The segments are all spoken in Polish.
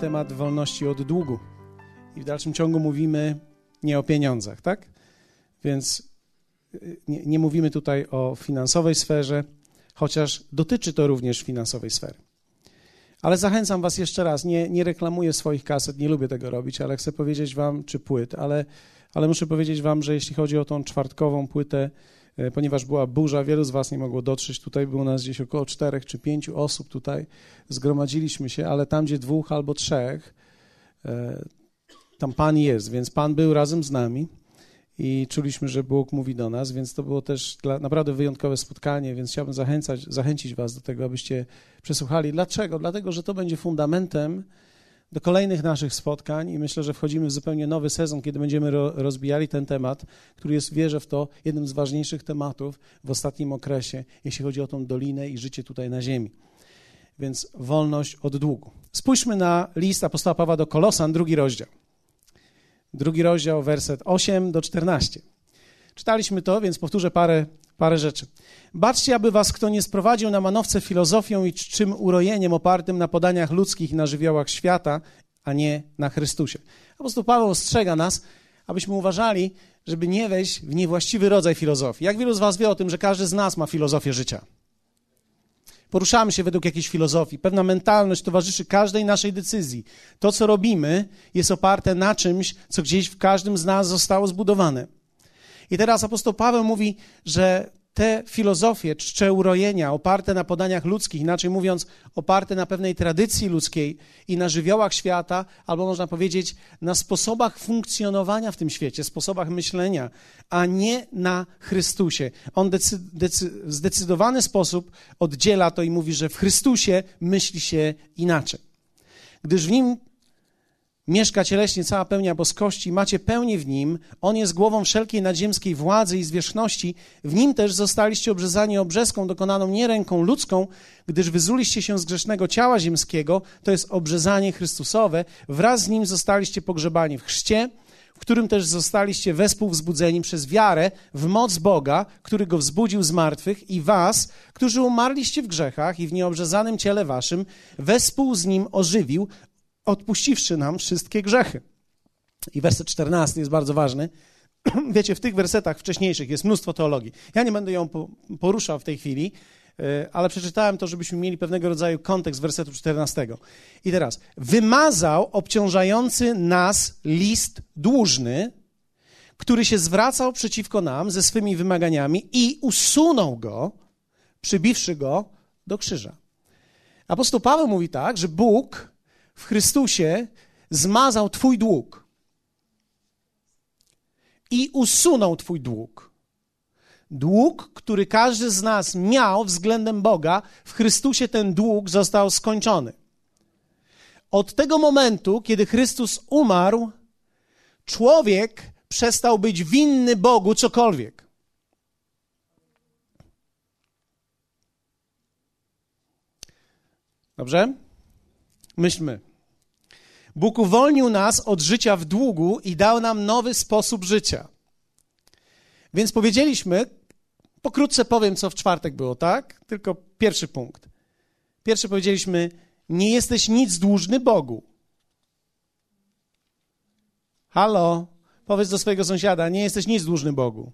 temat wolności od długu. I w dalszym ciągu mówimy nie o pieniądzach, tak? Więc y, nie, nie mówimy tutaj o finansowej sferze, chociaż dotyczy to również finansowej sfery. Ale zachęcam Was jeszcze raz, nie, nie reklamuję swoich kaset, nie lubię tego robić, ale chcę powiedzieć Wam, czy płyt, ale, ale muszę powiedzieć Wam, że jeśli chodzi o tą czwartkową płytę, ponieważ była burza, wielu z Was nie mogło dotrzeć, tutaj było nas gdzieś około czterech czy pięciu osób tutaj, zgromadziliśmy się, ale tam, gdzie dwóch albo trzech, e, tam Pan jest, więc Pan był razem z nami i czuliśmy, że Bóg mówi do nas, więc to było też dla, naprawdę wyjątkowe spotkanie, więc chciałbym zachęcać, zachęcić Was do tego, abyście przesłuchali. Dlaczego? Dlatego, że to będzie fundamentem do kolejnych naszych spotkań i myślę, że wchodzimy w zupełnie nowy sezon, kiedy będziemy ro, rozbijali ten temat, który jest, wierzę w to, jednym z ważniejszych tematów w ostatnim okresie, jeśli chodzi o tą dolinę i życie tutaj na ziemi. Więc wolność od długu. Spójrzmy na list apostoła Pawła do Kolosan, drugi rozdział drugi rozdział, werset 8 do 14. Czytaliśmy to, więc powtórzę parę, parę rzeczy. Baczcie, aby was kto nie sprowadził na manowce filozofią i czym urojeniem opartym na podaniach ludzkich i na żywiołach świata, a nie na Chrystusie. Apostoł Paweł ostrzega nas, abyśmy uważali, żeby nie wejść w niewłaściwy rodzaj filozofii. Jak wielu z was wie o tym, że każdy z nas ma filozofię życia? poruszamy się według jakiejś filozofii. Pewna mentalność towarzyszy każdej naszej decyzji. To, co robimy, jest oparte na czymś, co gdzieś w każdym z nas zostało zbudowane. I teraz apostoł Paweł mówi, że te filozofie czcze urojenia oparte na podaniach ludzkich, inaczej mówiąc, oparte na pewnej tradycji ludzkiej i na żywiołach świata, albo można powiedzieć na sposobach funkcjonowania w tym świecie, sposobach myślenia, a nie na Chrystusie. On w zdecydowany sposób oddziela to i mówi, że w Chrystusie myśli się inaczej. Gdyż w nim mieszka cieleśnie cała pełnia boskości, macie pełnię w Nim, On jest głową wszelkiej nadziemskiej władzy i zwierzchności, w Nim też zostaliście obrzezani obrzeską dokonaną nie ręką ludzką, gdyż wyzuliście się z grzesznego ciała ziemskiego, to jest obrzezanie Chrystusowe, wraz z Nim zostaliście pogrzebani w chrzcie, w którym też zostaliście wespół wzbudzeni przez wiarę w moc Boga, który Go wzbudził z martwych i was, którzy umarliście w grzechach i w nieobrzezanym ciele waszym, wespół z Nim ożywił, odpuściwszy nam wszystkie grzechy. I werset 14 jest bardzo ważny. Wiecie, w tych wersetach wcześniejszych jest mnóstwo teologii. Ja nie będę ją poruszał w tej chwili, e, ale przeczytałem to, żebyśmy mieli pewnego rodzaju kontekst wersetu 14. I teraz, wymazał obciążający nas list dłużny, który się zwracał przeciwko nam ze swymi wymaganiami i usunął go, przybiwszy go do krzyża. Apostoł Paweł mówi tak, że Bóg w Chrystusie zmazał Twój dług i usunął Twój dług. Dług, który każdy z nas miał względem Boga, w Chrystusie ten dług został skończony. Od tego momentu, kiedy Chrystus umarł, człowiek przestał być winny Bogu cokolwiek. Dobrze? Myślmy. Bóg uwolnił nas od życia w długu i dał nam nowy sposób życia. Więc powiedzieliśmy, pokrótce powiem, co w czwartek było, tak? Tylko pierwszy punkt. Pierwszy powiedzieliśmy, nie jesteś nic dłużny Bogu. Halo, powiedz do swojego sąsiada, nie jesteś nic dłużny Bogu.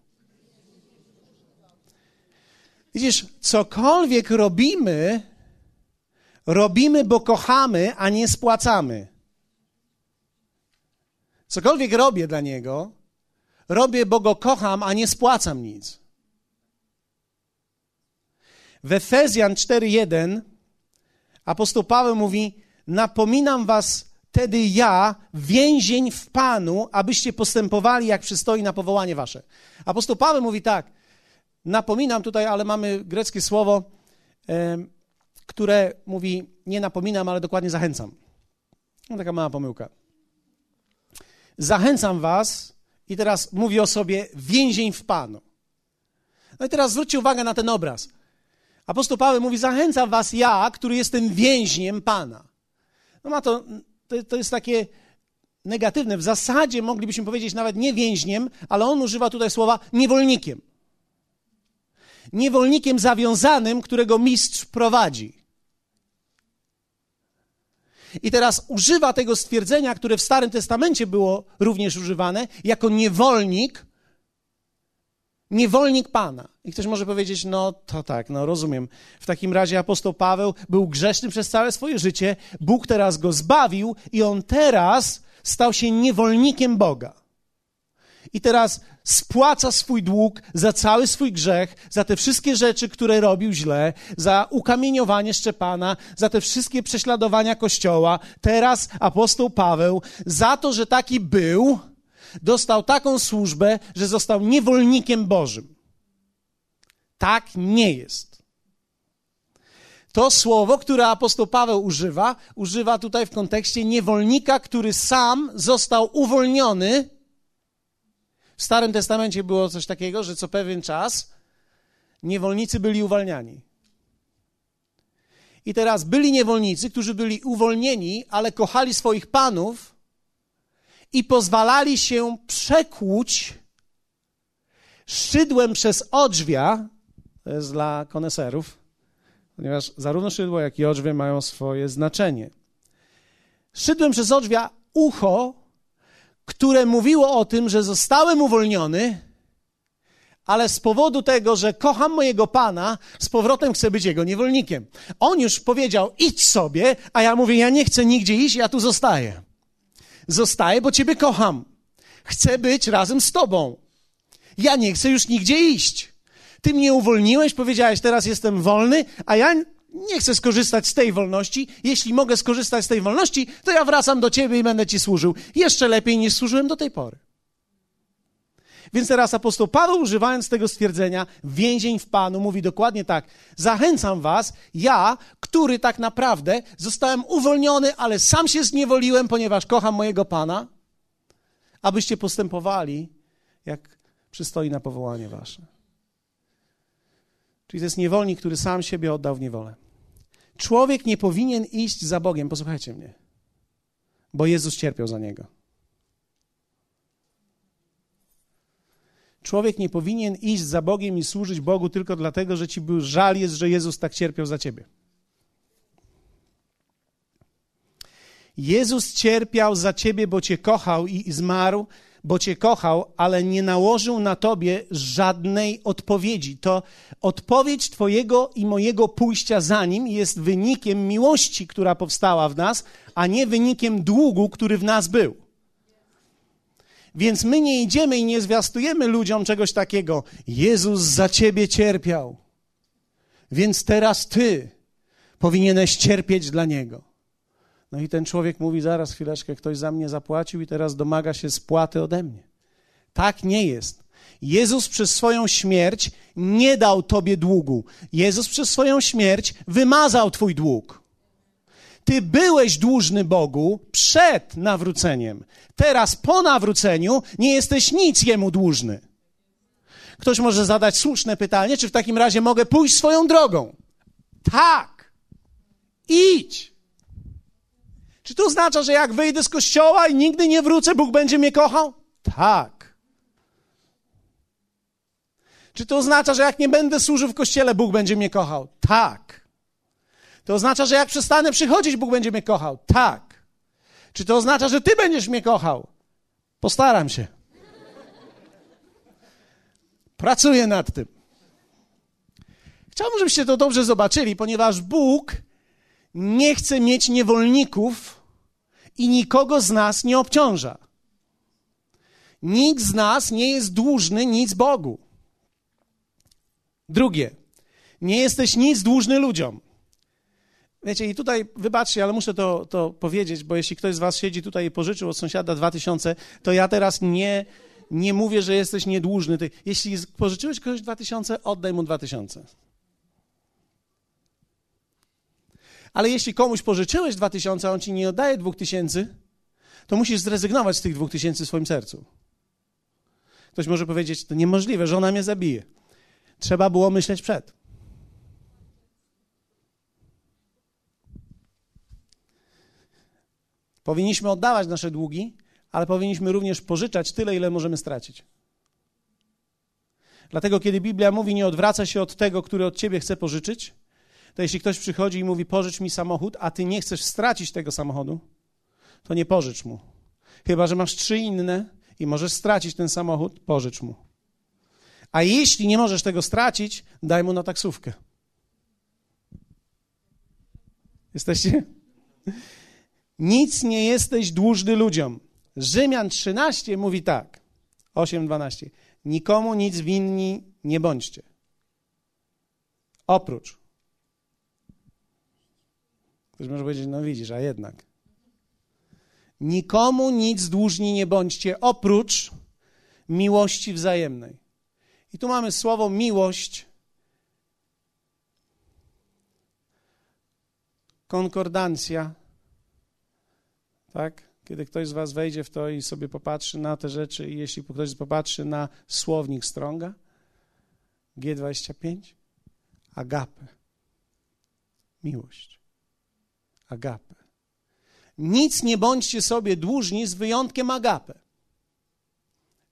Widzisz, cokolwiek robimy, robimy, bo kochamy, a nie spłacamy. Cokolwiek robię dla Niego, robię, bo Go kocham, a nie spłacam nic. W Efezjan 4:1 apostoł Paweł mówi: Napominam was wtedy ja, więzień w Panu, abyście postępowali jak przystoi na powołanie wasze. Apostoł Paweł mówi tak, napominam tutaj, ale mamy greckie słowo, które mówi nie napominam, ale dokładnie zachęcam. No, taka mała pomyłka. Zachęcam was, i teraz mówi o sobie więzień w Panu. No i teraz zwróćcie uwagę na ten obraz. Apostoł Paweł mówi: Zachęcam was ja, który jestem więźniem Pana. No ma to, to, to jest takie negatywne. W zasadzie moglibyśmy powiedzieć nawet nie więźniem, ale on używa tutaj słowa niewolnikiem. Niewolnikiem zawiązanym, którego mistrz prowadzi. I teraz używa tego stwierdzenia, które w Starym Testamencie było również używane, jako niewolnik, niewolnik Pana. I ktoś może powiedzieć, no to tak, no rozumiem. W takim razie apostoł Paweł był grzeszny przez całe swoje życie, Bóg teraz go zbawił i on teraz stał się niewolnikiem Boga. I teraz spłaca swój dług za cały swój grzech, za te wszystkie rzeczy, które robił źle, za ukamieniowanie Szczepana, za te wszystkie prześladowania Kościoła. Teraz apostoł Paweł, za to, że taki był, dostał taką służbę, że został niewolnikiem Bożym. Tak nie jest. To słowo, które apostoł Paweł używa, używa tutaj w kontekście niewolnika, który sam został uwolniony w Starym Testamencie było coś takiego, że co pewien czas niewolnicy byli uwalniani. I teraz byli niewolnicy, którzy byli uwolnieni, ale kochali swoich panów i pozwalali się przekłuć szydłem przez odrzwia, to jest dla koneserów, ponieważ zarówno szydło, jak i odrzwie mają swoje znaczenie. Szydłem przez odrzwia ucho które mówiło o tym, że zostałem uwolniony, ale z powodu tego, że kocham mojego pana, z powrotem chcę być jego niewolnikiem. On już powiedział: idź sobie, a ja mówię: ja nie chcę nigdzie iść, ja tu zostaję. Zostaję, bo ciebie kocham. Chcę być razem z tobą. Ja nie chcę już nigdzie iść. Ty mnie uwolniłeś, powiedziałeś: teraz jestem wolny, a ja nie chcę skorzystać z tej wolności. Jeśli mogę skorzystać z tej wolności, to ja wracam do ciebie i będę ci służył. Jeszcze lepiej niż służyłem do tej pory. Więc teraz apostoł Paweł, używając tego stwierdzenia, więzień w Panu, mówi dokładnie tak: Zachęcam was, ja, który tak naprawdę zostałem uwolniony, ale sam się zniewoliłem, ponieważ kocham mojego Pana, abyście postępowali, jak przystoi na powołanie wasze. Czyli to jest niewolnik, który sam siebie oddał w niewolę. Człowiek nie powinien iść za Bogiem, posłuchajcie mnie, bo Jezus cierpiał za niego. Człowiek nie powinien iść za Bogiem i służyć Bogu tylko dlatego, że ci był żal jest, że Jezus tak cierpiał za ciebie. Jezus cierpiał za ciebie, bo cię kochał i zmarł bo Cię kochał, ale nie nałożył na Tobie żadnej odpowiedzi. To odpowiedź Twojego i mojego pójścia za Nim jest wynikiem miłości, która powstała w nas, a nie wynikiem długu, który w nas był. Więc my nie idziemy i nie zwiastujemy ludziom czegoś takiego. Jezus za Ciebie cierpiał, więc teraz Ty powinieneś cierpieć dla Niego. No i ten człowiek mówi: Zaraz, chwileczkę, ktoś za mnie zapłacił i teraz domaga się spłaty ode mnie. Tak nie jest. Jezus przez swoją śmierć nie dał tobie długu. Jezus przez swoją śmierć wymazał twój dług. Ty byłeś dłużny Bogu przed nawróceniem. Teraz po nawróceniu nie jesteś nic jemu dłużny. Ktoś może zadać słuszne pytanie, czy w takim razie mogę pójść swoją drogą? Tak. Idź. Czy to oznacza, że jak wyjdę z kościoła i nigdy nie wrócę, Bóg będzie mnie kochał? Tak. Czy to oznacza, że jak nie będę służył w kościele, Bóg będzie mnie kochał? Tak. To oznacza, że jak przestanę przychodzić, Bóg będzie mnie kochał? Tak. Czy to oznacza, że Ty będziesz mnie kochał? Postaram się. Pracuję nad tym. Chciałbym, żebyście to dobrze zobaczyli, ponieważ Bóg nie chce mieć niewolników, i nikogo z nas nie obciąża. Nikt z nas nie jest dłużny nic Bogu. Drugie, nie jesteś nic dłużny ludziom. Wiecie, i tutaj, wybaczcie, ale muszę to, to powiedzieć, bo jeśli ktoś z was siedzi tutaj i pożyczył od sąsiada 2000, to ja teraz nie, nie mówię, że jesteś niedłużny. Ty, jeśli pożyczyłeś kogoś 2000, oddaj mu 2000. Ale jeśli komuś pożyczyłeś 2000, a on ci nie oddaje 2000, to musisz zrezygnować z tych 2000 w swoim sercu. Ktoś może powiedzieć, to niemożliwe, że ona mnie zabije. Trzeba było myśleć przed. Powinniśmy oddawać nasze długi, ale powinniśmy również pożyczać tyle, ile możemy stracić. Dlatego, kiedy Biblia mówi, nie odwraca się od tego, który od ciebie chce pożyczyć, to jeśli ktoś przychodzi i mówi pożycz mi samochód, a ty nie chcesz stracić tego samochodu, to nie pożycz mu. Chyba, że masz trzy inne i możesz stracić ten samochód, pożycz mu. A jeśli nie możesz tego stracić, daj mu na taksówkę. Jesteście? Nic nie jesteś dłużny ludziom. Rzymian 13 mówi tak, 8-12. Nikomu nic winni nie bądźcie. Oprócz. Ktoś może powiedzieć, no widzisz, a jednak. Nikomu nic dłużni nie bądźcie, oprócz miłości wzajemnej. I tu mamy słowo miłość. Konkordancja. Tak? Kiedy ktoś z Was wejdzie w to i sobie popatrzy na te rzeczy, i jeśli ktoś popatrzy na słownik Stronga, G25, agape. Miłość. Agape. Nic nie bądźcie sobie dłużni z wyjątkiem agape.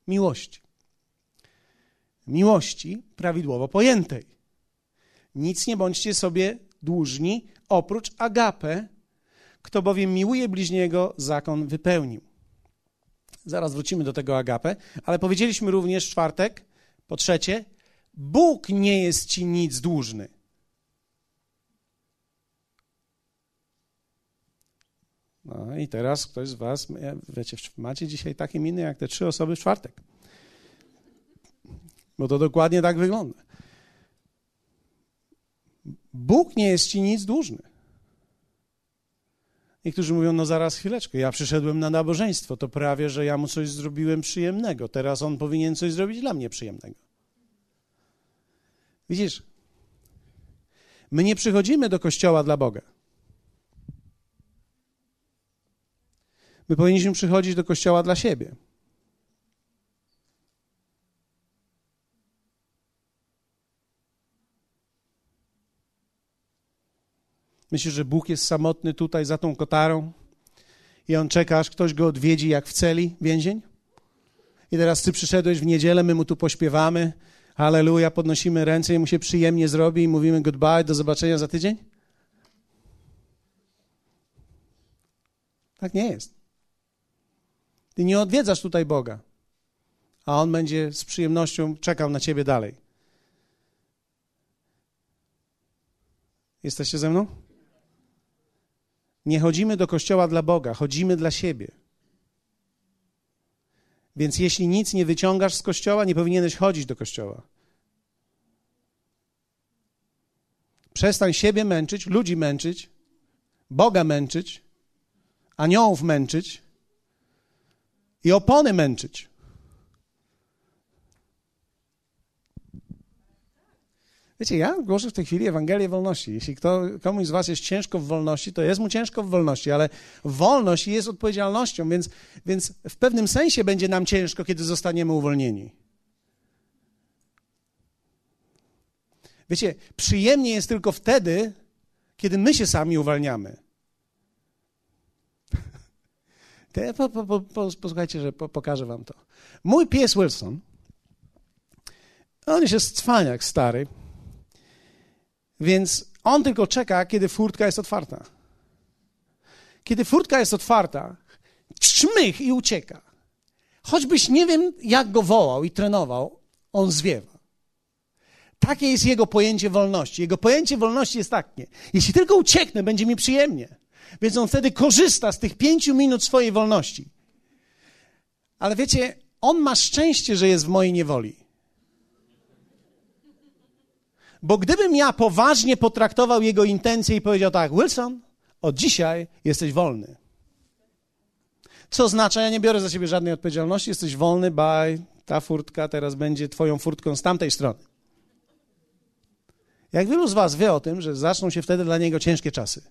Miłości. Miłości prawidłowo pojętej. Nic nie bądźcie sobie dłużni oprócz agape, kto bowiem miłuje bliźniego, zakon wypełnił. Zaraz wrócimy do tego agapę, ale powiedzieliśmy również w czwartek, po trzecie, Bóg nie jest ci nic dłużny. No i teraz ktoś z was, wiecie, macie dzisiaj takie miny jak te trzy osoby w czwartek. Bo to dokładnie tak wygląda. Bóg nie jest ci nic dłużny. Niektórzy mówią, no zaraz chwileczkę, ja przyszedłem na nabożeństwo, to prawie, że ja mu coś zrobiłem przyjemnego, teraz on powinien coś zrobić dla mnie przyjemnego. Widzisz, my nie przychodzimy do kościoła dla Boga. My powinniśmy przychodzić do kościoła dla siebie. Myślisz, że Bóg jest samotny tutaj za tą kotarą i on czeka, aż ktoś go odwiedzi jak w celi więzień? I teraz ty przyszedłeś w niedzielę, my mu tu pośpiewamy, halleluja, podnosimy ręce i mu się przyjemnie zrobi i mówimy goodbye, do zobaczenia za tydzień? Tak nie jest. Ty nie odwiedzasz tutaj Boga, a On będzie z przyjemnością czekał na ciebie dalej. Jesteście ze mną? Nie chodzimy do kościoła dla Boga, chodzimy dla siebie. Więc jeśli nic nie wyciągasz z kościoła, nie powinieneś chodzić do kościoła. Przestań siebie męczyć, ludzi męczyć, Boga męczyć, aniołów męczyć i opony męczyć. Wiecie, ja głoszę w tej chwili Ewangelię wolności. Jeśli kto, komuś z was jest ciężko w wolności, to jest mu ciężko w wolności, ale wolność jest odpowiedzialnością, więc, więc w pewnym sensie będzie nam ciężko, kiedy zostaniemy uwolnieni. Wiecie, przyjemnie jest tylko wtedy, kiedy my się sami uwalniamy. Po, po, po, posłuchajcie, że pokażę wam to. Mój pies Wilson, on już jest cwaniak stary, więc on tylko czeka, kiedy furtka jest otwarta. Kiedy furtka jest otwarta, czmych i ucieka. Choćbyś nie wiem, jak go wołał i trenował, on zwiewa. Takie jest jego pojęcie wolności. Jego pojęcie wolności jest takie: jeśli tylko ucieknę, będzie mi przyjemnie. Więc on wtedy korzysta z tych pięciu minut swojej wolności. Ale wiecie, on ma szczęście, że jest w mojej niewoli. Bo gdybym ja poważnie potraktował jego intencje i powiedział tak, Wilson, od dzisiaj jesteś wolny. Co oznacza, ja nie biorę za siebie żadnej odpowiedzialności, jesteś wolny, bye, ta furtka teraz będzie twoją furtką z tamtej strony. Jak wielu z was wie o tym, że zaczną się wtedy dla niego ciężkie czasy.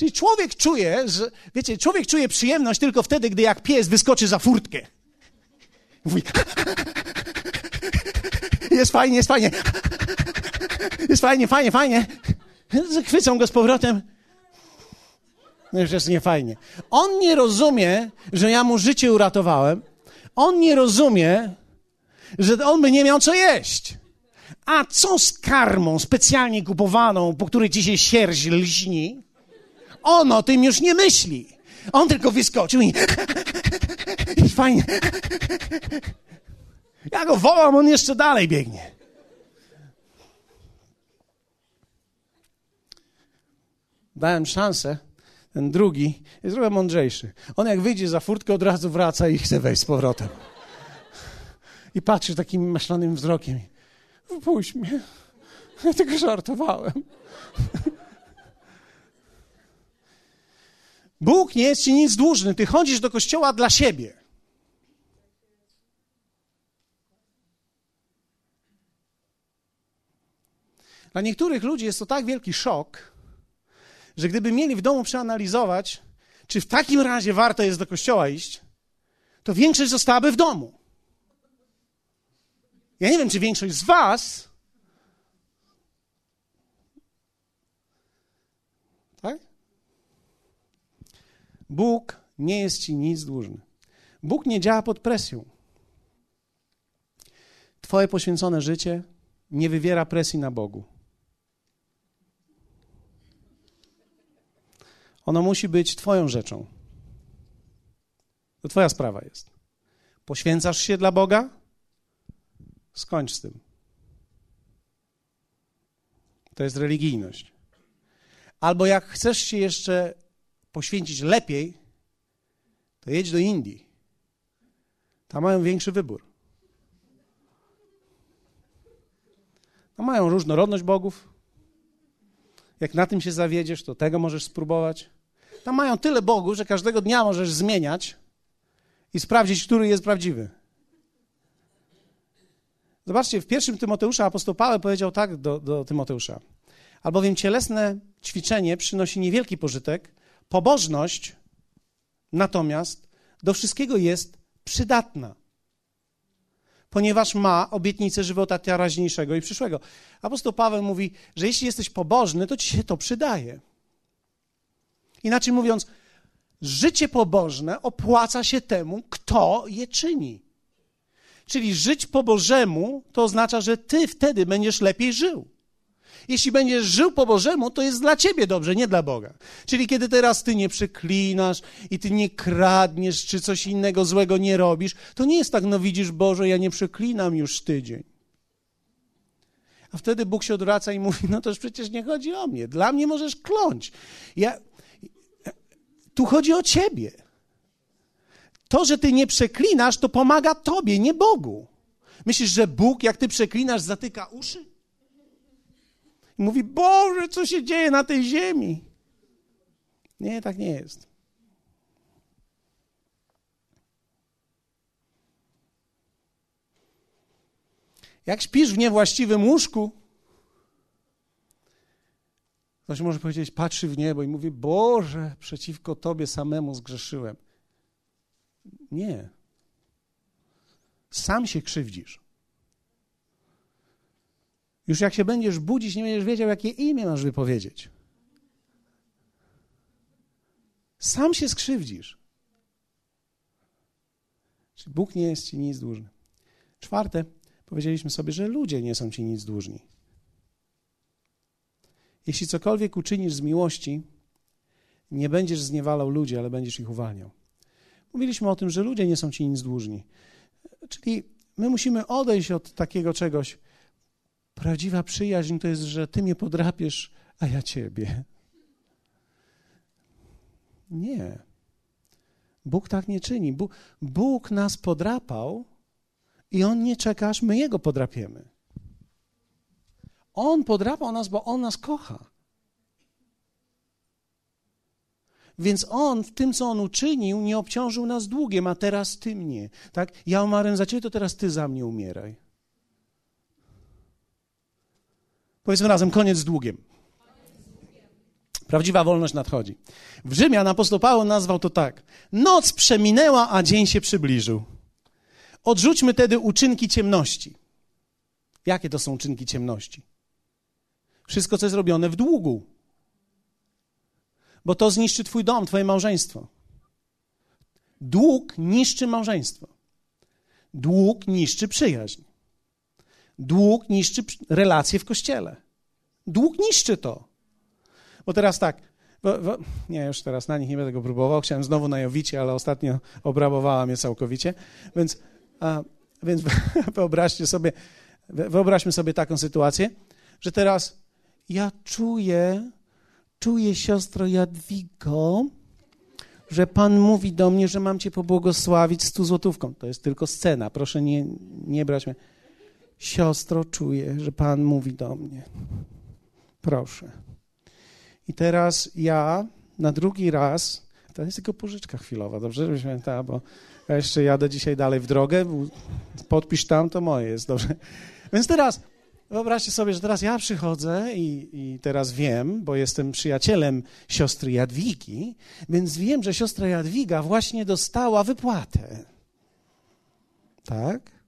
Czyli człowiek czuje, że, wiecie, człowiek czuje przyjemność tylko wtedy, gdy jak pies wyskoczy za furtkę. Mówi, jest fajnie, jest fajnie. Jest fajnie, fajnie, fajnie. Chwycą go z powrotem. No już jest niefajnie. On nie rozumie, że ja mu życie uratowałem. On nie rozumie, że on by nie miał co jeść. A co z karmą specjalnie kupowaną, po której się sierść lśni? On o tym już nie myśli. On tylko wyskoczył i, i fajnie. Ja go wołam, on jeszcze dalej biegnie. Dałem szansę. Ten drugi jest trochę mądrzejszy. On jak wyjdzie za furtkę, od razu wraca i chce wejść z powrotem. I patrzy takim maślanym wzrokiem. Wpuść mnie. Ja tylko żartowałem. Bóg nie jest ci nic dłużny. Ty chodzisz do kościoła dla siebie. Dla niektórych ludzi jest to tak wielki szok, że gdyby mieli w domu przeanalizować, czy w takim razie warto jest do kościoła iść, to większość zostałaby w domu. Ja nie wiem, czy większość z Was. Tak? Bóg nie jest ci nic dłużny. Bóg nie działa pod presją. Twoje poświęcone życie nie wywiera presji na Bogu. Ono musi być Twoją rzeczą. To Twoja sprawa jest. Poświęcasz się dla Boga? Skończ z tym. To jest religijność. Albo jak chcesz się jeszcze poświęcić lepiej, to jedź do Indii. Tam mają większy wybór. Tam mają różnorodność bogów. Jak na tym się zawiedziesz, to tego możesz spróbować. Tam mają tyle bogów, że każdego dnia możesz zmieniać i sprawdzić, który jest prawdziwy. Zobaczcie, w pierwszym Tymoteusza apostoł Paweł powiedział tak do, do Tymoteusza. Albowiem cielesne ćwiczenie przynosi niewielki pożytek, pobożność natomiast do wszystkiego jest przydatna, ponieważ ma obietnicę żywota teraźniejszego i przyszłego. Apostoł Paweł mówi, że jeśli jesteś pobożny, to ci się to przydaje. Inaczej mówiąc, życie pobożne opłaca się temu, kto je czyni. Czyli żyć po Bożemu to oznacza, że ty wtedy będziesz lepiej żył. Jeśli będziesz żył po Bożemu, to jest dla ciebie dobrze, nie dla Boga. Czyli kiedy teraz ty nie przeklinasz i ty nie kradniesz, czy coś innego złego nie robisz, to nie jest tak, no widzisz Boże, ja nie przeklinam już tydzień. A wtedy Bóg się odwraca i mówi, no to już przecież nie chodzi o mnie. Dla mnie możesz kląć. Ja, tu chodzi o ciebie. To, że ty nie przeklinasz, to pomaga tobie, nie Bogu. Myślisz, że Bóg, jak ty przeklinasz, zatyka uszy? Mówi, Boże, co się dzieje na tej ziemi? Nie, tak nie jest. Jak śpisz w niewłaściwym łóżku, ktoś może powiedzieć, patrzy w niebo i mówi, Boże, przeciwko Tobie samemu zgrzeszyłem. Nie. Sam się krzywdzisz. Już jak się będziesz budzić, nie będziesz wiedział, jakie imię masz wypowiedzieć. Sam się skrzywdzisz. Bóg nie jest ci nic dłużny. Czwarte, powiedzieliśmy sobie, że ludzie nie są ci nic dłużni. Jeśli cokolwiek uczynisz z miłości, nie będziesz zniewalał ludzi, ale będziesz ich uwalniał. Mówiliśmy o tym, że ludzie nie są ci nic dłużni. Czyli my musimy odejść od takiego czegoś. Prawdziwa przyjaźń to jest, że ty mnie podrapiesz, a ja ciebie. Nie. Bóg tak nie czyni. Bóg, Bóg nas podrapał i On nie czeka, aż my Jego podrapiemy. On podrapał nas, bo On nas kocha. Więc on w tym, co on uczynił, nie obciążył nas długiem, a teraz ty mnie. Tak? Ja umarłem za ciebie, to teraz ty za mnie umieraj. Powiedzmy razem, koniec z długiem. Prawdziwa wolność nadchodzi. W Rzymian apostoł Paweł nazwał to tak. Noc przeminęła, a dzień się przybliżył. Odrzućmy tedy uczynki ciemności. Jakie to są uczynki ciemności? Wszystko, co jest robione w długu bo to zniszczy Twój dom, Twoje małżeństwo. Dług niszczy małżeństwo. Dług niszczy przyjaźń. Dług niszczy relacje w kościele. Dług niszczy to. Bo teraz tak, bo, bo, nie, już teraz na nich nie będę go próbował. Chciałem znowu na Jowicie, ale ostatnio obrabowała mnie całkowicie. Więc, a, więc wyobraźcie sobie, wyobraźmy sobie taką sytuację, że teraz ja czuję, czuję siostro Jadwigo, że Pan mówi do mnie, że mam Cię pobłogosławić stu złotówką. To jest tylko scena, proszę nie, nie brać mnie. Siostro, czuję, że Pan mówi do mnie. Proszę. I teraz ja na drugi raz, to jest tylko pożyczka chwilowa, dobrze, żebyś pamiętała, bo ja jeszcze jadę dzisiaj dalej w drogę, podpisz tam, to moje jest, dobrze. Więc teraz wyobraźcie sobie, że teraz ja przychodzę i, i teraz wiem, bo jestem przyjacielem siostry Jadwigi, więc wiem, że siostra Jadwiga właśnie dostała wypłatę. Tak?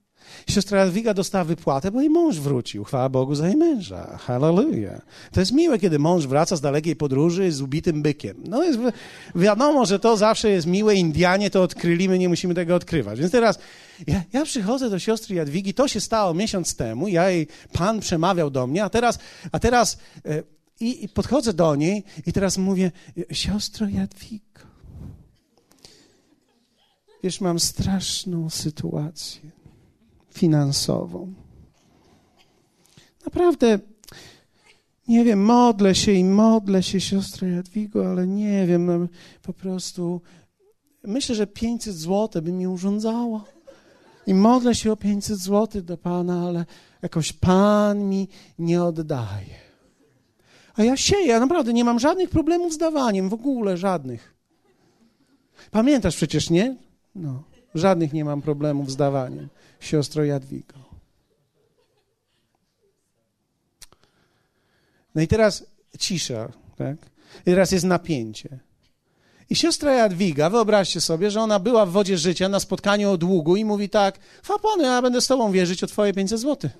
Siostra Jadwiga dostała wypłatę, bo jej mąż wrócił. Chwała Bogu za jej męża. Hallelujah. To jest miłe, kiedy mąż wraca z dalekiej podróży z ubitym bykiem. No jest wiadomo, że to zawsze jest miłe. Indianie to odkryli, my nie musimy tego odkrywać. Więc teraz ja, ja przychodzę do siostry Jadwigi, to się stało miesiąc temu, ja jej, Pan przemawiał do mnie, a teraz, a teraz e, i, i podchodzę do niej i teraz mówię, siostro Jadwigo, wiesz, mam straszną sytuację finansową. Naprawdę, nie wiem, modlę się i modlę się, siostra Jadwigo, ale nie wiem, no, po prostu myślę, że 500 zł by mi urządzało. I modlę się o 500 zł do Pana, ale jakoś Pan mi nie oddaje. A ja sieję, ja naprawdę nie mam żadnych problemów z dawaniem, w ogóle żadnych. Pamiętasz przecież, nie? No, żadnych nie mam problemów z dawaniem siostro Jadwigo. No i teraz cisza, tak? I teraz jest napięcie. I siostra Jadwiga, wyobraźcie sobie, że ona była w wodzie życia na spotkaniu o długu i mówi tak, Panu, ja będę z Tobą wierzyć o Twoje 500 złotych.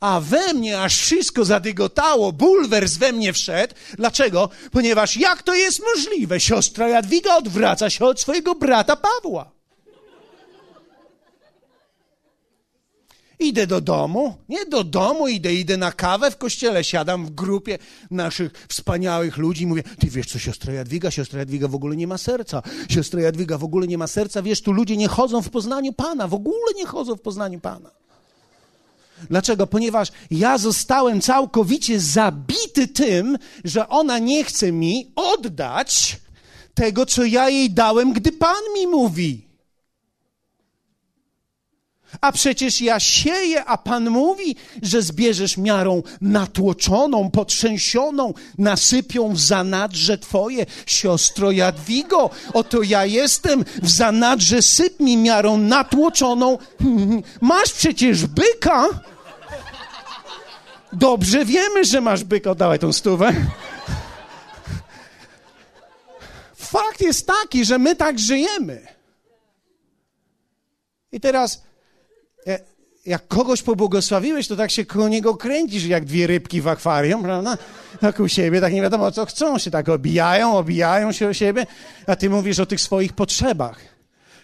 A we mnie aż wszystko zadygotało, bulwers we mnie wszedł. Dlaczego? Ponieważ jak to jest możliwe? Siostra Jadwiga odwraca się od swojego brata Pawła. Idę do domu, nie do domu idę, idę na kawę w kościele, siadam w grupie naszych wspaniałych ludzi i mówię, ty wiesz co, siostra Jadwiga, siostra Jadwiga w ogóle nie ma serca, siostra Jadwiga w ogóle nie ma serca, wiesz, tu ludzie nie chodzą w poznaniu Pana, w ogóle nie chodzą w poznaniu Pana. Dlaczego? Ponieważ ja zostałem całkowicie zabity tym, że ona nie chce mi oddać tego, co ja jej dałem, gdy Pan mi mówi. A przecież ja sieję, a Pan mówi, że zbierzesz miarą natłoczoną, potrzęsioną, nasypią w zanadrze Twoje, siostro Jadwigo. Oto ja jestem, w zanadrze syp mi miarą natłoczoną. Masz przecież byka. Dobrze wiemy, że masz byka. Dawaj tą stówę. Fakt jest taki, że my tak żyjemy. I teraz jak kogoś pobłogosławiłeś, to tak się koło niego kręcisz, jak dwie rybki w akwarium, prawda? Tak u siebie, tak nie wiadomo co chcą, się tak obijają, obijają się o siebie, a ty mówisz o tych swoich potrzebach.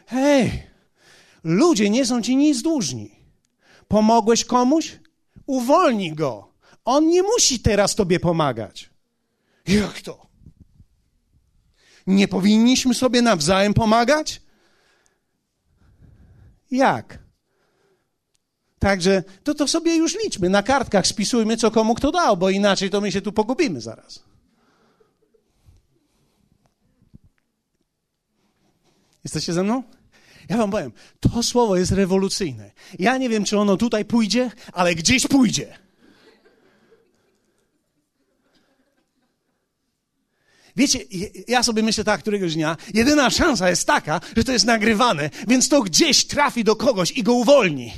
Hej, ludzie nie są ci nic dłużni. Pomogłeś komuś? Uwolnij go. On nie musi teraz tobie pomagać. Jak to? Nie powinniśmy sobie nawzajem pomagać? Jak? Także to, to sobie już liczmy. Na kartkach spisujmy, co komu kto dał, bo inaczej to my się tu pogubimy zaraz. Jesteście ze mną? Ja wam powiem, to słowo jest rewolucyjne. Ja nie wiem, czy ono tutaj pójdzie, ale gdzieś pójdzie. Wiecie, ja sobie myślę tak któregoś dnia, jedyna szansa jest taka, że to jest nagrywane, więc to gdzieś trafi do kogoś i go uwolni.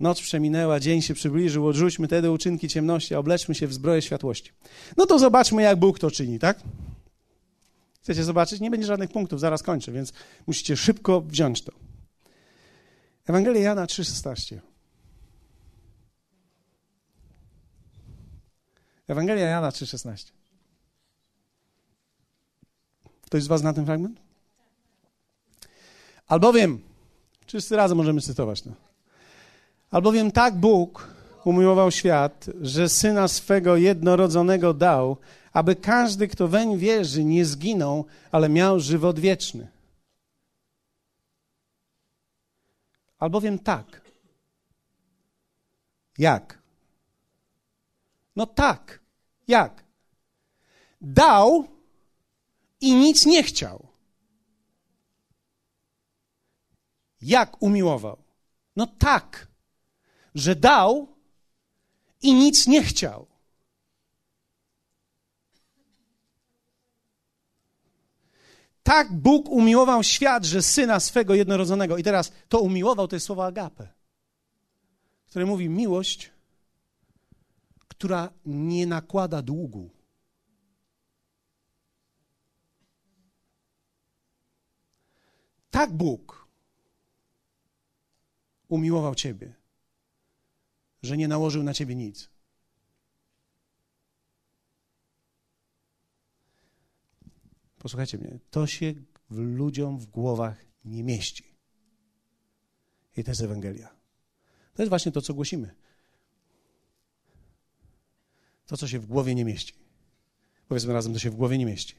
Noc przeminęła, dzień się przybliżył, odrzućmy te uczynki ciemności, obleczmy się w zbroję światłości. No to zobaczmy, jak Bóg to czyni, tak? Chcecie zobaczyć? Nie będzie żadnych punktów, zaraz kończę, więc musicie szybko wziąć to. Ewangelia Jana 3,16. Ewangelia Jana 3,16. Ktoś z Was zna ten fragment? Albowiem, wszyscy razem możemy cytować to. Albowiem tak Bóg umiłował świat, że syna swego jednorodzonego dał, aby każdy, kto weń wierzy, nie zginął, ale miał żywot wieczny. Albowiem tak. Jak? No tak. Jak? Dał i nic nie chciał. Jak umiłował? No tak, że dał i nic nie chciał. Tak Bóg umiłował świat, że syna swego jednorodzonego. I teraz to umiłował to jest słowo agape, które mówi miłość, która nie nakłada długu. Tak Bóg umiłował Ciebie, że nie nałożył na Ciebie nic. Posłuchajcie mnie, to się w ludziom w głowach nie mieści. I to jest Ewangelia. To jest właśnie to, co głosimy. To, co się w głowie nie mieści. Powiedzmy razem, to się w głowie nie mieści.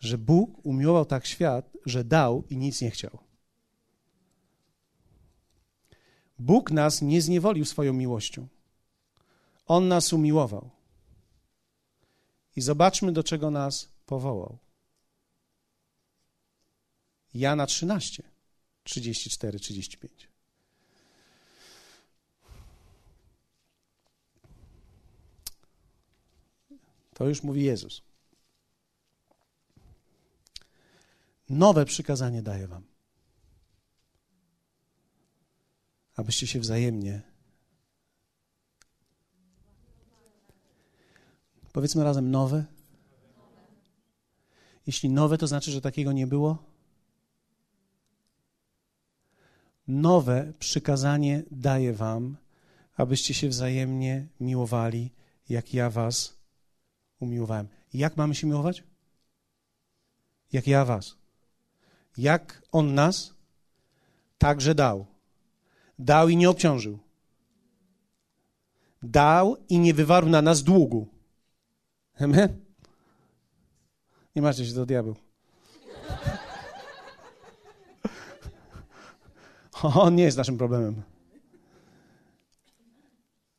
Że Bóg umiłował tak świat, że dał i nic nie chciał. Bóg nas nie zniewolił swoją miłością. On nas umiłował. I zobaczmy, do czego nas powołał. Jana 13, 34, 35. To już mówi Jezus. Nowe przykazanie daję wam. Abyście się wzajemnie Powiedzmy razem nowe. Jeśli nowe, to znaczy, że takiego nie było. Nowe przykazanie daję wam, abyście się wzajemnie miłowali, jak ja was umiłowałem. Jak mamy się miłować? Jak ja was. Jak on nas także dał. Dał i nie obciążył. Dał i nie wywarł na nas długu. Amen? Nie macie się, to diabeł. On nie jest naszym problemem.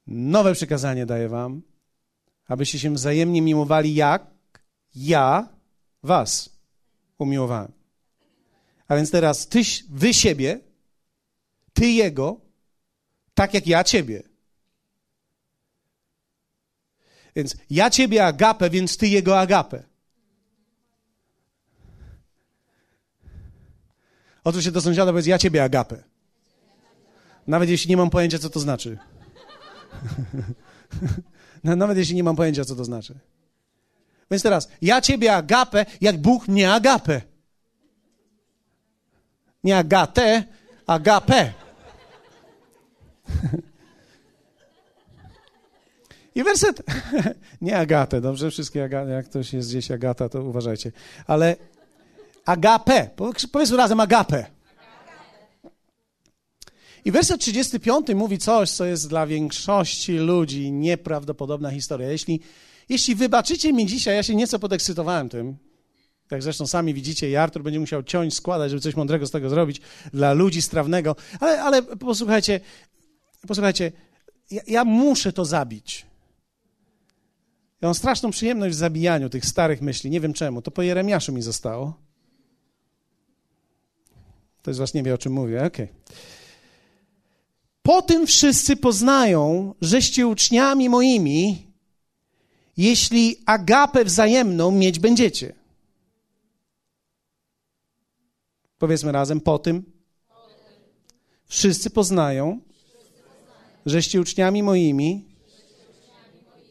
Nowe przykazanie daję wam, abyście się wzajemnie miłowali, jak ja was umiłowałem. A więc teraz ty, wy siebie, ty jego, tak jak ja ciebie. Więc ja ciebie agapę, więc ty jego agapę. Otóż się do sąsiada powiedz, ja ciebie agapę. Nawet jeśli nie mam pojęcia, co to znaczy. Nawet jeśli nie mam pojęcia, co to znaczy. Więc teraz, ja ciebie agapę, jak Bóg nie agapę. Nie agatę, agapę. I werset, nie Agatę, dobrze? Wszystkie Agaty, jak ktoś jest gdzieś Agata, to uważajcie. Ale agapę, powiedzmy razem agapę. I werset 35 mówi coś, co jest dla większości ludzi nieprawdopodobna historia. Jeśli, jeśli wybaczycie mi dzisiaj, ja się nieco podekscytowałem tym, jak zresztą sami widzicie, i Artur będzie musiał ciąć, składać, żeby coś mądrego z tego zrobić dla ludzi strawnego. Ale, ale posłuchajcie, posłuchajcie, ja, ja muszę to zabić. Ja mam straszną przyjemność w zabijaniu tych starych myśli. Nie wiem czemu. To po Jeremiaszu mi zostało. To jest was nie wie, o czym mówię. Okej. Okay. Po tym wszyscy poznają, żeście uczniami moimi, jeśli agapę wzajemną mieć będziecie. Powiedzmy razem, po tym wszyscy poznają, żeście uczniami moimi,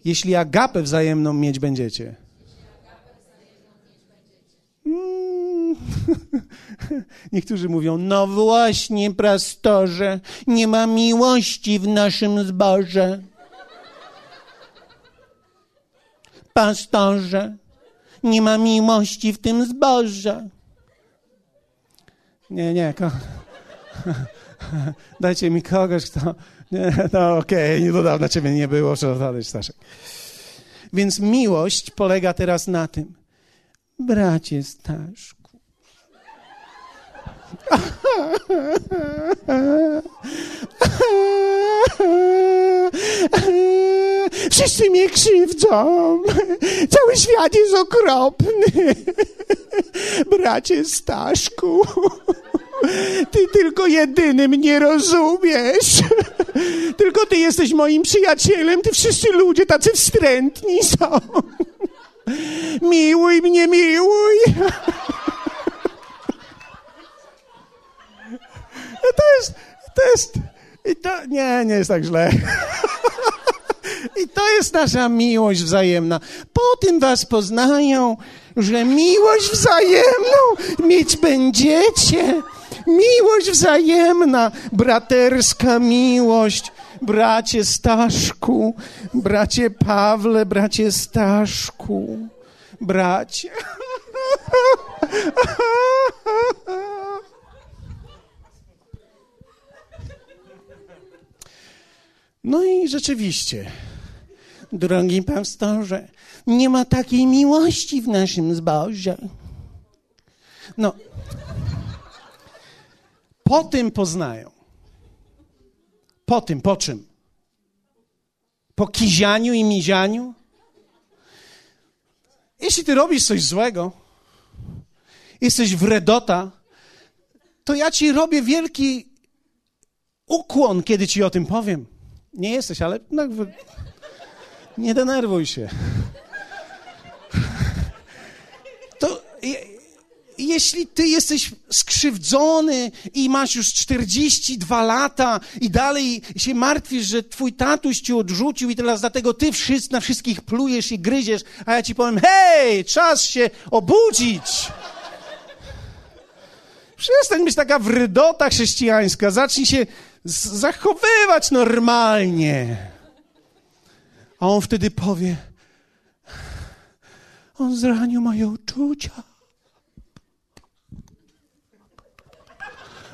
jeśli agapę wzajemną mieć będziecie. Mm. Niektórzy mówią, no właśnie, pastorze, nie ma miłości w naszym zborze. Pastorze, Nie ma miłości w tym zbożu. Nie, nie. Ko... Dajcie mi kogoś, kto. Nie, no okej, okay, nie dodam na ciebie nie było, przepraszam, Staszek. Więc miłość polega teraz na tym. Bracie Staszku. Wszyscy mnie krzywdzą. Cały świat jest okropny. Bracie Staszku. Ty tylko jedyny mnie rozumiesz. Tylko ty jesteś moim przyjacielem. Ty wszyscy ludzie tacy wstrętni są. Miłuj mnie, miłuj. To jest, to jest, i to, nie, nie jest tak źle. I to jest nasza miłość wzajemna. Po tym was poznają, że miłość wzajemną mieć będziecie. Miłość wzajemna, braterska miłość. Bracie Staszku, bracie Pawle, bracie Staszku, bracie. No i rzeczywiście, drogi pastorze, nie ma takiej miłości w naszym zborze. No, po tym poznają. Po tym, po czym? Po kizianiu i mizianiu? Jeśli ty robisz coś złego, jesteś wredota, to ja ci robię wielki ukłon, kiedy ci o tym powiem. Nie jesteś, ale no, nie denerwuj się. Jeśli ty jesteś skrzywdzony i masz już 42 lata i dalej się martwisz, że twój tatuś ci odrzucił i teraz dlatego ty wszyscy, na wszystkich plujesz i gryziesz, a ja ci powiem, hej, czas się obudzić. Przestań być taka wrydota chrześcijańska, zacznij się zachowywać normalnie. A on wtedy powie, on zranił moje uczucia.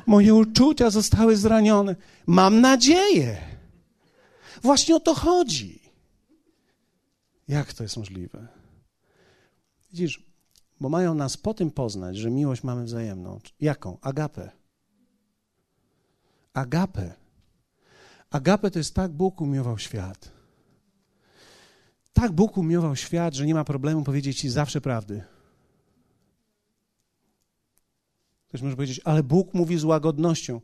Moje uczucia zostały zranione. Mam nadzieję. Właśnie o to chodzi. Jak to jest możliwe? Widzisz, bo mają nas po tym poznać, że miłość mamy wzajemną. Jaką? Agapę. Agapę. Agapę to jest tak Bóg umiłował świat. Tak Bóg umiłował świat, że nie ma problemu powiedzieć Ci zawsze prawdy. Ktoś może powiedzieć, ale Bóg mówi z łagodnością.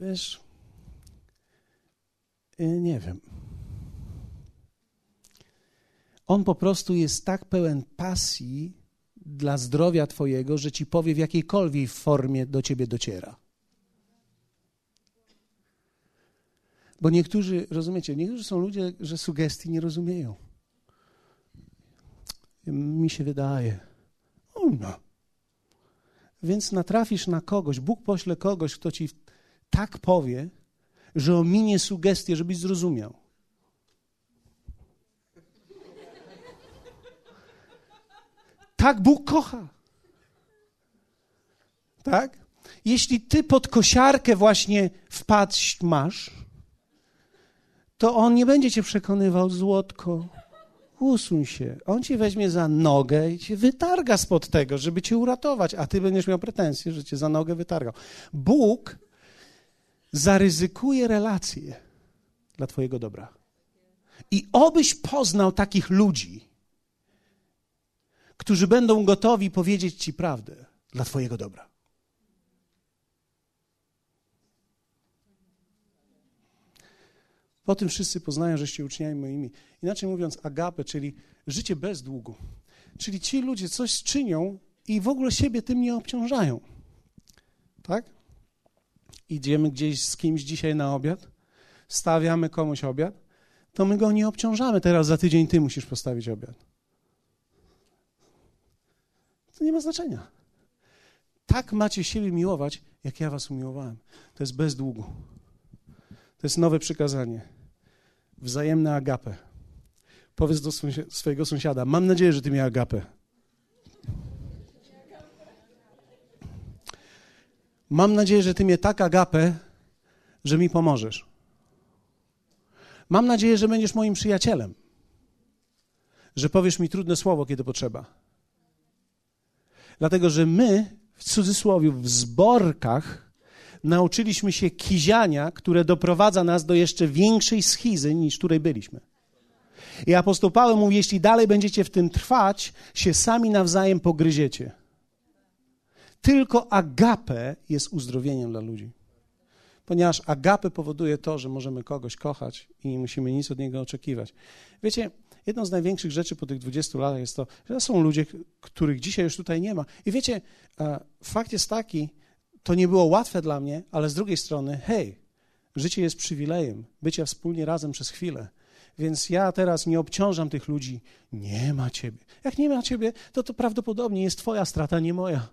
Wiesz, y, nie wiem. On po prostu jest tak pełen pasji dla zdrowia Twojego, że ci powie w jakiejkolwiek formie do Ciebie dociera. Bo niektórzy, rozumiecie, niektórzy są ludzie, że sugestii nie rozumieją. Mi się wydaje. No. Więc natrafisz na kogoś, Bóg pośle kogoś, kto ci tak powie, że ominie sugestię, żebyś zrozumiał. Tak Bóg kocha. Tak? Jeśli ty pod kosiarkę właśnie wpaść masz, to on nie będzie cię przekonywał, złotko, usuń się. On cię weźmie za nogę i cię wytarga spod tego, żeby cię uratować, a ty będziesz miał pretensje, że cię za nogę wytargał. Bóg zaryzykuje relacje dla twojego dobra. I obyś poznał takich ludzi, którzy będą gotowi powiedzieć Ci prawdę dla Twojego dobra. Po tym wszyscy poznają, żeście uczniami moimi. Inaczej mówiąc, agape, czyli życie bez długu. Czyli ci ludzie coś czynią i w ogóle siebie tym nie obciążają. Tak? Idziemy gdzieś z kimś dzisiaj na obiad, stawiamy komuś obiad, to my go nie obciążamy. Teraz za tydzień ty musisz postawić obiad. To nie ma znaczenia. Tak macie siebie miłować, jak ja was umiłowałem. To jest bez długu. To jest nowe przykazanie. Wzajemne agape. Powiedz do swojego sąsiada: Mam nadzieję, że ty mnie agapę. Mam nadzieję, że ty mnie tak agapę, że mi pomożesz. Mam nadzieję, że będziesz moim przyjacielem. Że powiesz mi trudne słowo, kiedy potrzeba. Dlatego, że my, w cudzysłowie, w zborkach, nauczyliśmy się kiziania, które doprowadza nas do jeszcze większej schizy, niż której byliśmy. I apostoł Paweł mówi, jeśli dalej będziecie w tym trwać, się sami nawzajem pogryziecie. Tylko agape jest uzdrowieniem dla ludzi. Ponieważ agape powoduje to, że możemy kogoś kochać i nie musimy nic od niego oczekiwać. Wiecie, jedną z największych rzeczy po tych 20 latach jest to, że są ludzie, których dzisiaj już tutaj nie ma. I wiecie, fakt jest taki, to nie było łatwe dla mnie, ale z drugiej strony, hej, życie jest przywilejem, bycia wspólnie razem przez chwilę. Więc ja teraz nie obciążam tych ludzi. Nie ma ciebie. Jak nie ma ciebie, to to prawdopodobnie jest twoja strata, nie moja.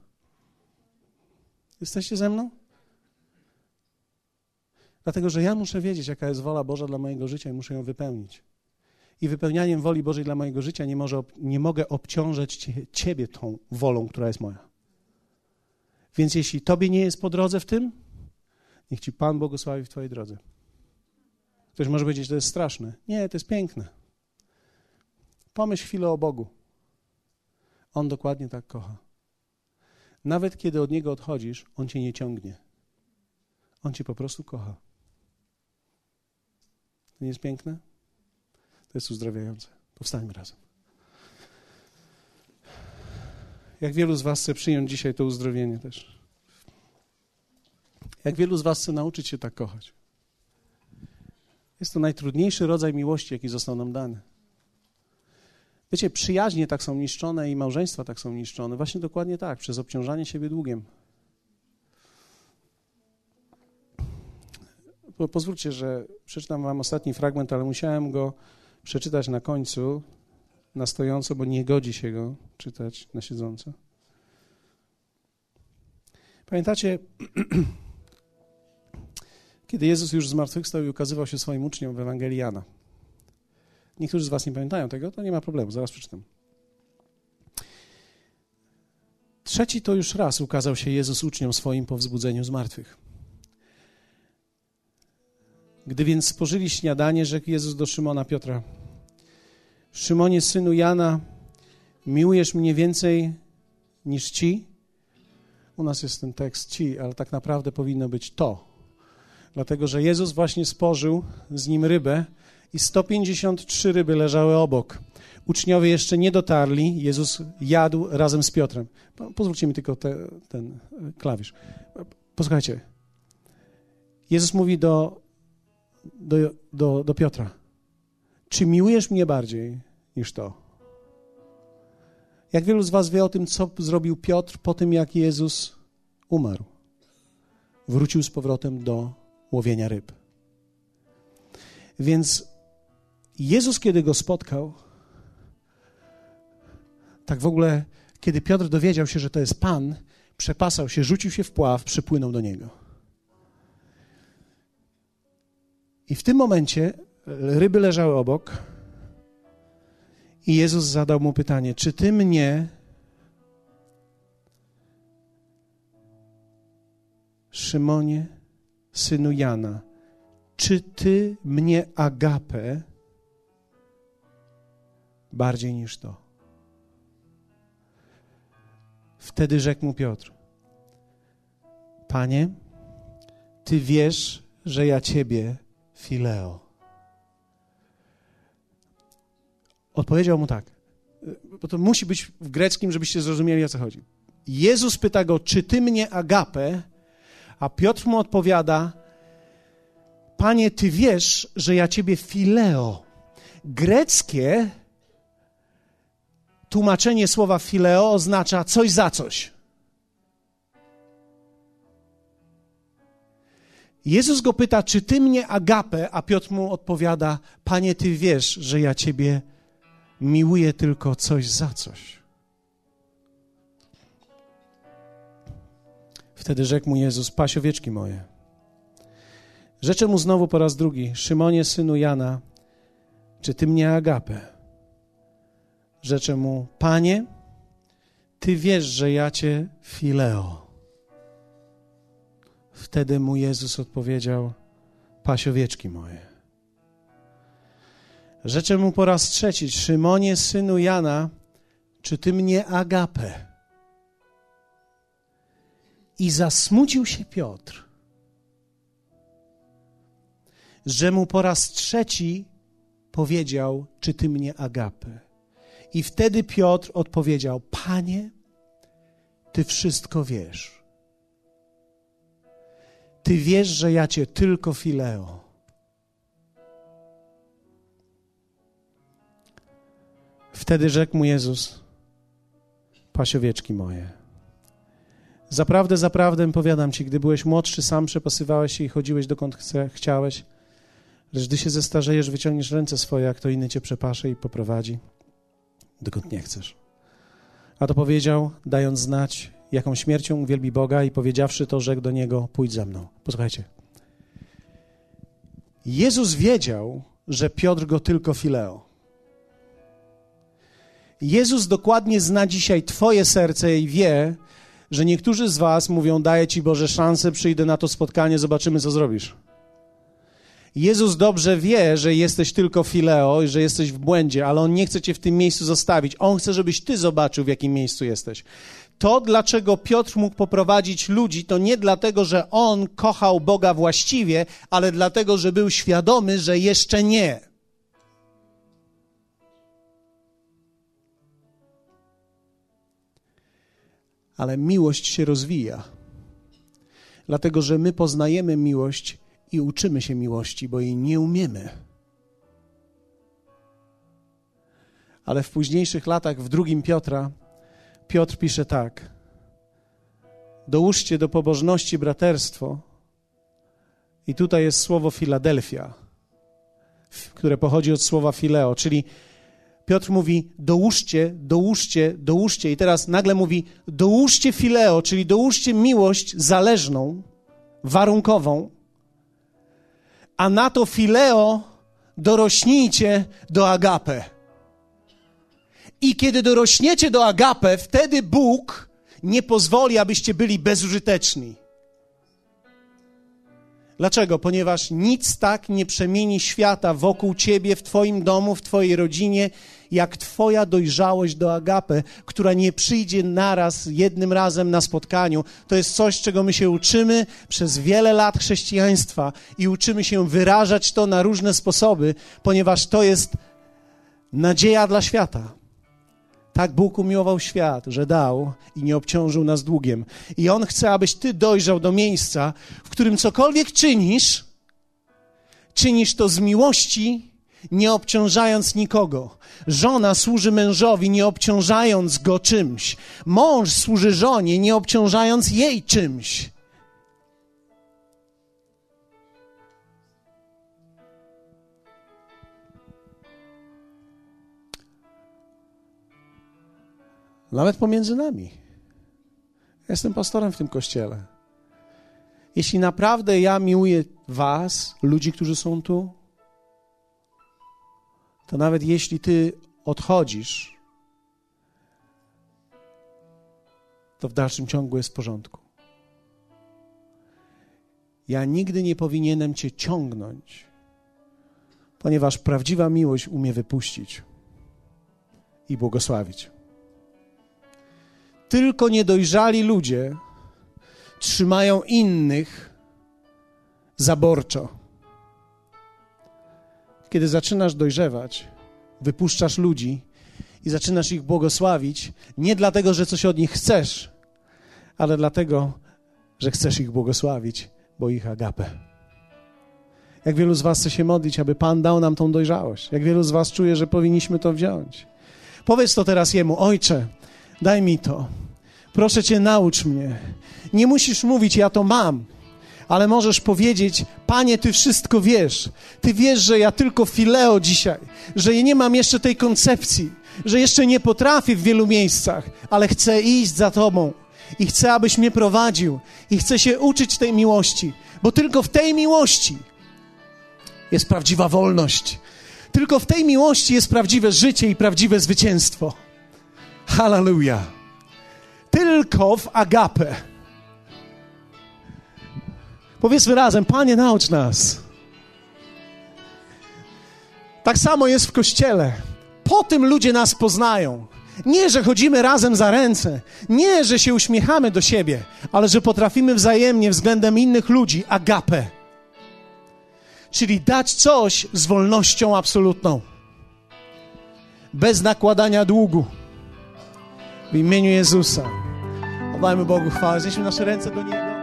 Jesteście ze mną? Dlatego, że ja muszę wiedzieć, jaka jest wola Boża dla mojego życia i muszę ją wypełnić. I wypełnianiem woli Bożej dla mojego życia nie, może, nie mogę obciążać Ciebie tą wolą, która jest moja. Więc jeśli Tobie nie jest po drodze w tym, niech Ci Pan błogosławi w Twojej drodze. Ktoś może powiedzieć, że to jest straszne. Nie, to jest piękne. Pomyśl chwilę o Bogu. On dokładnie tak kocha. Nawet kiedy od Niego odchodzisz, On Cię nie ciągnie. On Cię po prostu kocha. To nie jest piękne? To jest uzdrawiające. Powstańmy razem. Jak wielu z Was chce przyjąć dzisiaj to uzdrowienie też? Jak wielu z Was chce nauczyć się tak kochać? Jest to najtrudniejszy rodzaj miłości, jaki został nam dany. Wiecie, przyjaźnie tak są niszczone i małżeństwa tak są niszczone. Właśnie dokładnie tak, przez obciążanie siebie długiem. Pozwólcie, że przeczytam wam ostatni fragment, ale musiałem go przeczytać na końcu, na stojąco, bo nie godzi się go czytać na siedząco. Pamiętacie, kiedy Jezus już zmartwychwstał i ukazywał się swoim uczniom w Ewangelii Jana. Niektórzy z was nie pamiętają tego, to nie ma problemu, zaraz przeczytam. Trzeci to już raz ukazał się Jezus uczniom swoim po wzbudzeniu z martwych. Gdy więc spożyli śniadanie, rzekł Jezus do Szymona Piotra: Szymonie, synu Jana, miłujesz mnie więcej niż ci? U nas jest ten tekst ci, ale tak naprawdę powinno być to. Dlatego, że Jezus właśnie spożył z nim rybę i 153 ryby leżały obok. Uczniowie jeszcze nie dotarli, Jezus jadł razem z Piotrem. Pozwólcie mi tylko te, ten klawisz. Posłuchajcie. Jezus mówi do do, do, do Piotra: Czy miłujesz mnie bardziej niż to? Jak wielu z Was wie o tym, co zrobił Piotr po tym, jak Jezus umarł? Wrócił z powrotem do łowienia ryb. Więc Jezus, kiedy go spotkał, tak w ogóle, kiedy Piotr dowiedział się, że to jest Pan, przepasał się, rzucił się w pław, przypłynął do niego. I w tym momencie ryby leżały obok i Jezus zadał mu pytanie: Czy ty mnie, Szymonie, synu Jana, czy ty mnie agapę bardziej niż to? Wtedy rzekł mu Piotr: Panie, ty wiesz, że ja ciebie Fileo. Odpowiedział mu tak, bo to musi być w greckim, żebyście zrozumieli, o co chodzi. Jezus pyta go, czy ty mnie agapę, a Piotr mu odpowiada, Panie, ty wiesz, że ja ciebie fileo. Greckie tłumaczenie słowa fileo oznacza coś za coś. Jezus go pyta, czy ty mnie agapę, a Piotr mu odpowiada, panie, ty wiesz, że ja ciebie miłuję tylko coś za coś. Wtedy rzekł mu Jezus, paś owieczki moje. Rzeczę mu znowu po raz drugi, Szymonie, synu Jana, czy ty mnie agapę? Rzeczę mu, Panie, Ty wiesz, że ja Cię fileo. Wtedy mu Jezus odpowiedział, pasiowieczki moje. Rzeczę mu po raz trzeci, Szymonie, synu Jana, czy Ty mnie agapę? I zasmucił się Piotr, że mu po raz trzeci powiedział, czy Ty mnie agapę? I wtedy Piotr odpowiedział: Panie, Ty wszystko wiesz. Ty wiesz, że ja Cię tylko fileo. Wtedy rzekł mu Jezus: Pasiowieczki moje. Zaprawdę, zaprawdę powiadam Ci, gdy byłeś młodszy, sam przepasywałeś się i chodziłeś dokąd chce, chciałeś, lecz gdy się zestarzejesz, wyciągniesz ręce swoje, jak to inny Cię przepasze i poprowadzi dokąd nie chcesz. A to powiedział, dając znać, jaką śmiercią uwielbi Boga i powiedziawszy to, rzekł do niego, pójdź ze mną. Posłuchajcie. Jezus wiedział, że Piotr go tylko fileo. Jezus dokładnie zna dzisiaj Twoje serce i wie, że niektórzy z Was mówią: Daję Ci Boże szansę, przyjdę na to spotkanie, zobaczymy, co zrobisz. Jezus dobrze wie, że jesteś tylko fileo i że jesteś w błędzie, ale On nie chce cię w tym miejscu zostawić. On chce, żebyś ty zobaczył, w jakim miejscu jesteś. To, dlaczego Piotr mógł poprowadzić ludzi, to nie dlatego, że on kochał Boga właściwie, ale dlatego, że był świadomy, że jeszcze nie. Ale miłość się rozwija. Dlatego, że my poznajemy miłość i uczymy się miłości, bo jej nie umiemy. Ale w późniejszych latach, w drugim Piotra, Piotr pisze tak: Dołóżcie do pobożności braterstwo. I tutaj jest słowo Filadelfia, które pochodzi od słowa fileo, czyli Piotr mówi: dołóżcie, dołóżcie, dołóżcie. I teraz nagle mówi: dołóżcie fileo, czyli dołóżcie miłość zależną, warunkową a na to fileo dorośnijcie do agape. I kiedy dorośniecie do agape, wtedy Bóg nie pozwoli, abyście byli bezużyteczni. Dlaczego? Ponieważ nic tak nie przemieni świata wokół ciebie, w twoim domu, w twojej rodzinie, jak twoja dojrzałość do agape, która nie przyjdzie naraz, jednym razem na spotkaniu. To jest coś, czego my się uczymy przez wiele lat chrześcijaństwa i uczymy się wyrażać to na różne sposoby, ponieważ to jest nadzieja dla świata. Tak Bóg umiłował świat, że dał i nie obciążył nas długiem. I On chce, abyś Ty dojrzał do miejsca, w którym cokolwiek czynisz, czynisz to z miłości, nie obciążając nikogo. Żona służy mężowi, nie obciążając go czymś. Mąż służy żonie, nie obciążając jej czymś. Nawet pomiędzy nami. Jestem pastorem w tym kościele. Jeśli naprawdę ja miłuję Was, ludzi, którzy są tu, to nawet jeśli Ty odchodzisz, to w dalszym ciągu jest w porządku. Ja nigdy nie powinienem Cię ciągnąć, ponieważ prawdziwa miłość umie wypuścić i błogosławić. Tylko niedojrzali ludzie trzymają innych zaborczo. Kiedy zaczynasz dojrzewać, wypuszczasz ludzi i zaczynasz ich błogosławić, nie dlatego, że coś od nich chcesz, ale dlatego, że chcesz ich błogosławić, bo ich agapę. Jak wielu z Was chce się modlić, aby Pan dał nam tą dojrzałość? Jak wielu z Was czuje, że powinniśmy to wziąć? Powiedz to teraz Jemu, Ojcze, daj mi to. Proszę Cię, naucz mnie. Nie musisz mówić, ja to mam, ale możesz powiedzieć, Panie, Ty wszystko wiesz. Ty wiesz, że ja tylko fileo dzisiaj, że nie mam jeszcze tej koncepcji, że jeszcze nie potrafię w wielu miejscach, ale chcę iść za Tobą i chcę, abyś mnie prowadził i chcę się uczyć tej miłości, bo tylko w tej miłości jest prawdziwa wolność. Tylko w tej miłości jest prawdziwe życie i prawdziwe zwycięstwo. Hallelujah. Tylko w agape. Powiedzmy razem, Panie, naucz nas. Tak samo jest w kościele. Po tym ludzie nas poznają. Nie, że chodzimy razem za ręce, nie, że się uśmiechamy do siebie, ale że potrafimy wzajemnie względem innych ludzi agape. Czyli dać coś z wolnością absolutną, bez nakładania długu. W imieniu Jezusa. Oddajmy Bogu chwałę. Znieśmy nasze ręce do Niego.